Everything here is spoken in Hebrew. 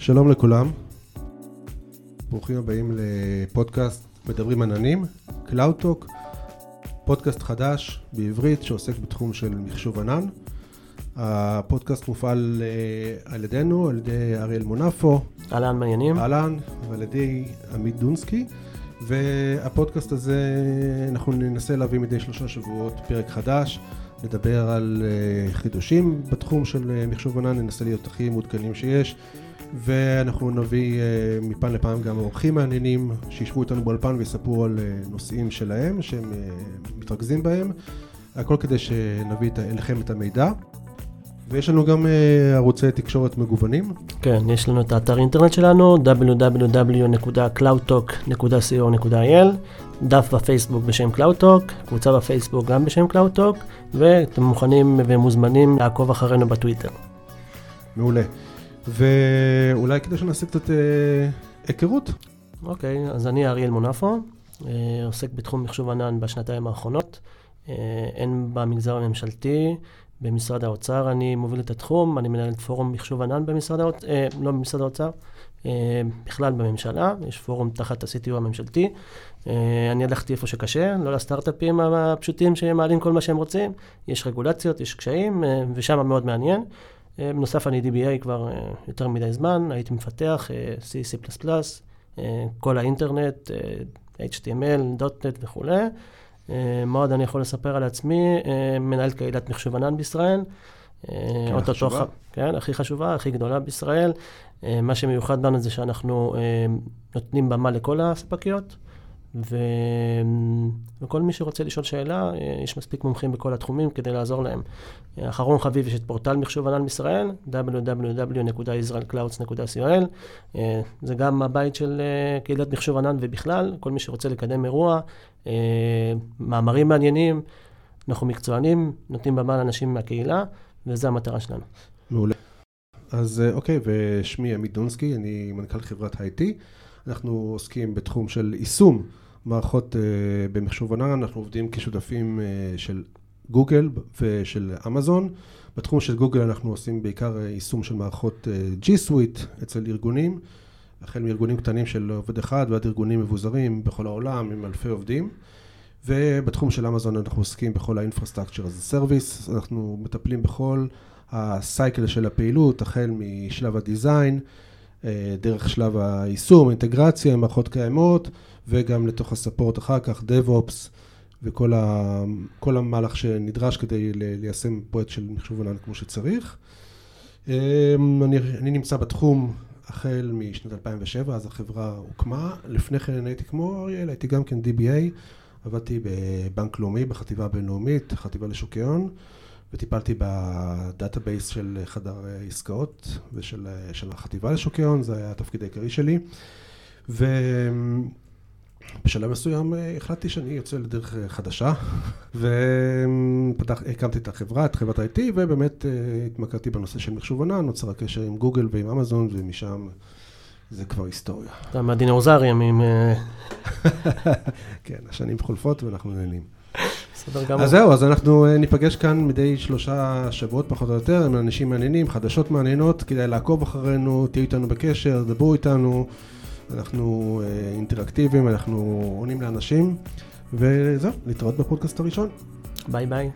שלום לכולם, ברוכים הבאים לפודקאסט מדברים עננים, CloudTalk, פודקאסט חדש בעברית שעוסק בתחום של מחשוב ענן. הפודקאסט מופעל אה, על ידינו, על ידי אריאל מונפו. אהלן מה העניינים. אהלן, ועל ידי עמית דונסקי. והפודקאסט הזה, אנחנו ננסה להביא מדי שלושה שבועות פרק חדש, נדבר על אה, חידושים בתחום של אה, מחשוב ענן, ננסה להיות הכי מעודכנים שיש. ואנחנו נביא מפעם לפעם גם אורחים מעניינים שישבו איתנו באולפן ויספרו על נושאים שלהם שהם מתרכזים בהם, הכל כדי שנביא אליכם את המידע. ויש לנו גם uh, ערוצי תקשורת מגוונים. כן, יש לנו את האתר אינטרנט שלנו, www.cloudtalk.co.il, דף בפייסבוק בשם CloudTalk, קבוצה בפייסבוק גם בשם CloudTalk, ואתם מוכנים ומוזמנים לעקוב אחרינו בטוויטר. מעולה. ואולי כדי שנעשה קצת uh, היכרות. אוקיי, אז אני אריאל מונפו, uh, עוסק בתחום מחשוב ענן בשנתיים האחרונות, uh, הן במגזר הממשלתי, במשרד האוצר אני מוביל את התחום, אני מנהל את פורום מחשוב ענן במשרד האוצר, אה, לא במשרד האוצר, אה, בכלל בממשלה, יש פורום תחת ה-CTO הממשלתי. אה, אני הלכתי איפה שקשה, לא לסטארט-אפים הפשוטים שמעלים כל מה שהם רוצים, יש רגולציות, יש קשיים, אה, ושם מאוד מעניין. אה, בנוסף, אני DBA כבר אה, יותר מדי זמן, הייתי מפתח אה, C, C++, כל האינטרנט, HTML, .NET וכולי. מה עוד אני יכול לספר על עצמי? מנהל קהילת מחשוב ענן בישראל. כן, חשובה. כן, הכי חשובה, הכי גדולה בישראל. מה שמיוחד בנו זה שאנחנו נותנים במה לכל הספקיות. ו... וכל מי שרוצה לשאול שאלה, יש מספיק מומחים בכל התחומים כדי לעזור להם. אחרון חביב, יש את פורטל מחשוב ענן בישראל, www.israelclouds.co.il. זה גם הבית של קהילת מחשוב ענן ובכלל, כל מי שרוצה לקדם אירוע, מאמרים מעניינים, אנחנו מקצוענים, נותנים במה לאנשים מהקהילה, וזו המטרה שלנו. מעולה. אז אוקיי, ושמי עמית דונסקי, אני מנכ"ל חברת IT. אנחנו עוסקים בתחום של יישום מערכות uh, במחשוב ענן, אנחנו עובדים כשותפים uh, של גוגל ושל אמזון. בתחום של גוגל אנחנו עושים בעיקר uh, יישום של מערכות G Suite אצל ארגונים, החל מארגונים קטנים של עובד אחד ועד ארגונים מבוזרים בכל העולם עם אלפי עובדים. ובתחום של אמזון אנחנו עוסקים בכל ה-infrastructure as a service, אנחנו מטפלים בכל הסייקל של הפעילות, החל משלב הדיזיין, דרך שלב היישום, אינטגרציה עם מערכות קיימות, וגם לתוך הסאפורט אחר כך, DevOps, וכל ה, המהלך שנדרש כדי ליישם פרויקט של מחשוב ענן כמו שצריך. אני, אני נמצא בתחום החל משנת 2007, אז החברה הוקמה. לפני כן הייתי כמו אריאל, הייתי גם כן DBA, עבדתי בבנק לאומי, בחטיבה הבינלאומית, חטיבה לשוקי הון. וטיפלתי ב database של חדר עסקאות ושל החטיבה לשוקי הון, זה היה התפקיד העיקרי שלי. ובשלב מסוים החלטתי שאני יוצא לדרך חדשה, והקמתי את החברה, את חברת IT, ובאמת התמקדתי בנושא של מחשוב ענן, נוצר הקשר עם גוגל ועם אמזון, ומשם זה כבר היסטוריה. אתה מהדינאוזרים עם... כן, השנים חולפות ואנחנו נהנים. בסדר גמור. אז זהו, אז אנחנו ניפגש כאן מדי שלושה שבועות פחות או יותר, עם אנשים מעניינים, חדשות מעניינות, כדאי לעקוב אחרינו, תהיו איתנו בקשר, דברו איתנו, אנחנו אינטראקטיביים, אנחנו עונים לאנשים, וזהו, להתראות בפודקאסט הראשון. ביי ביי.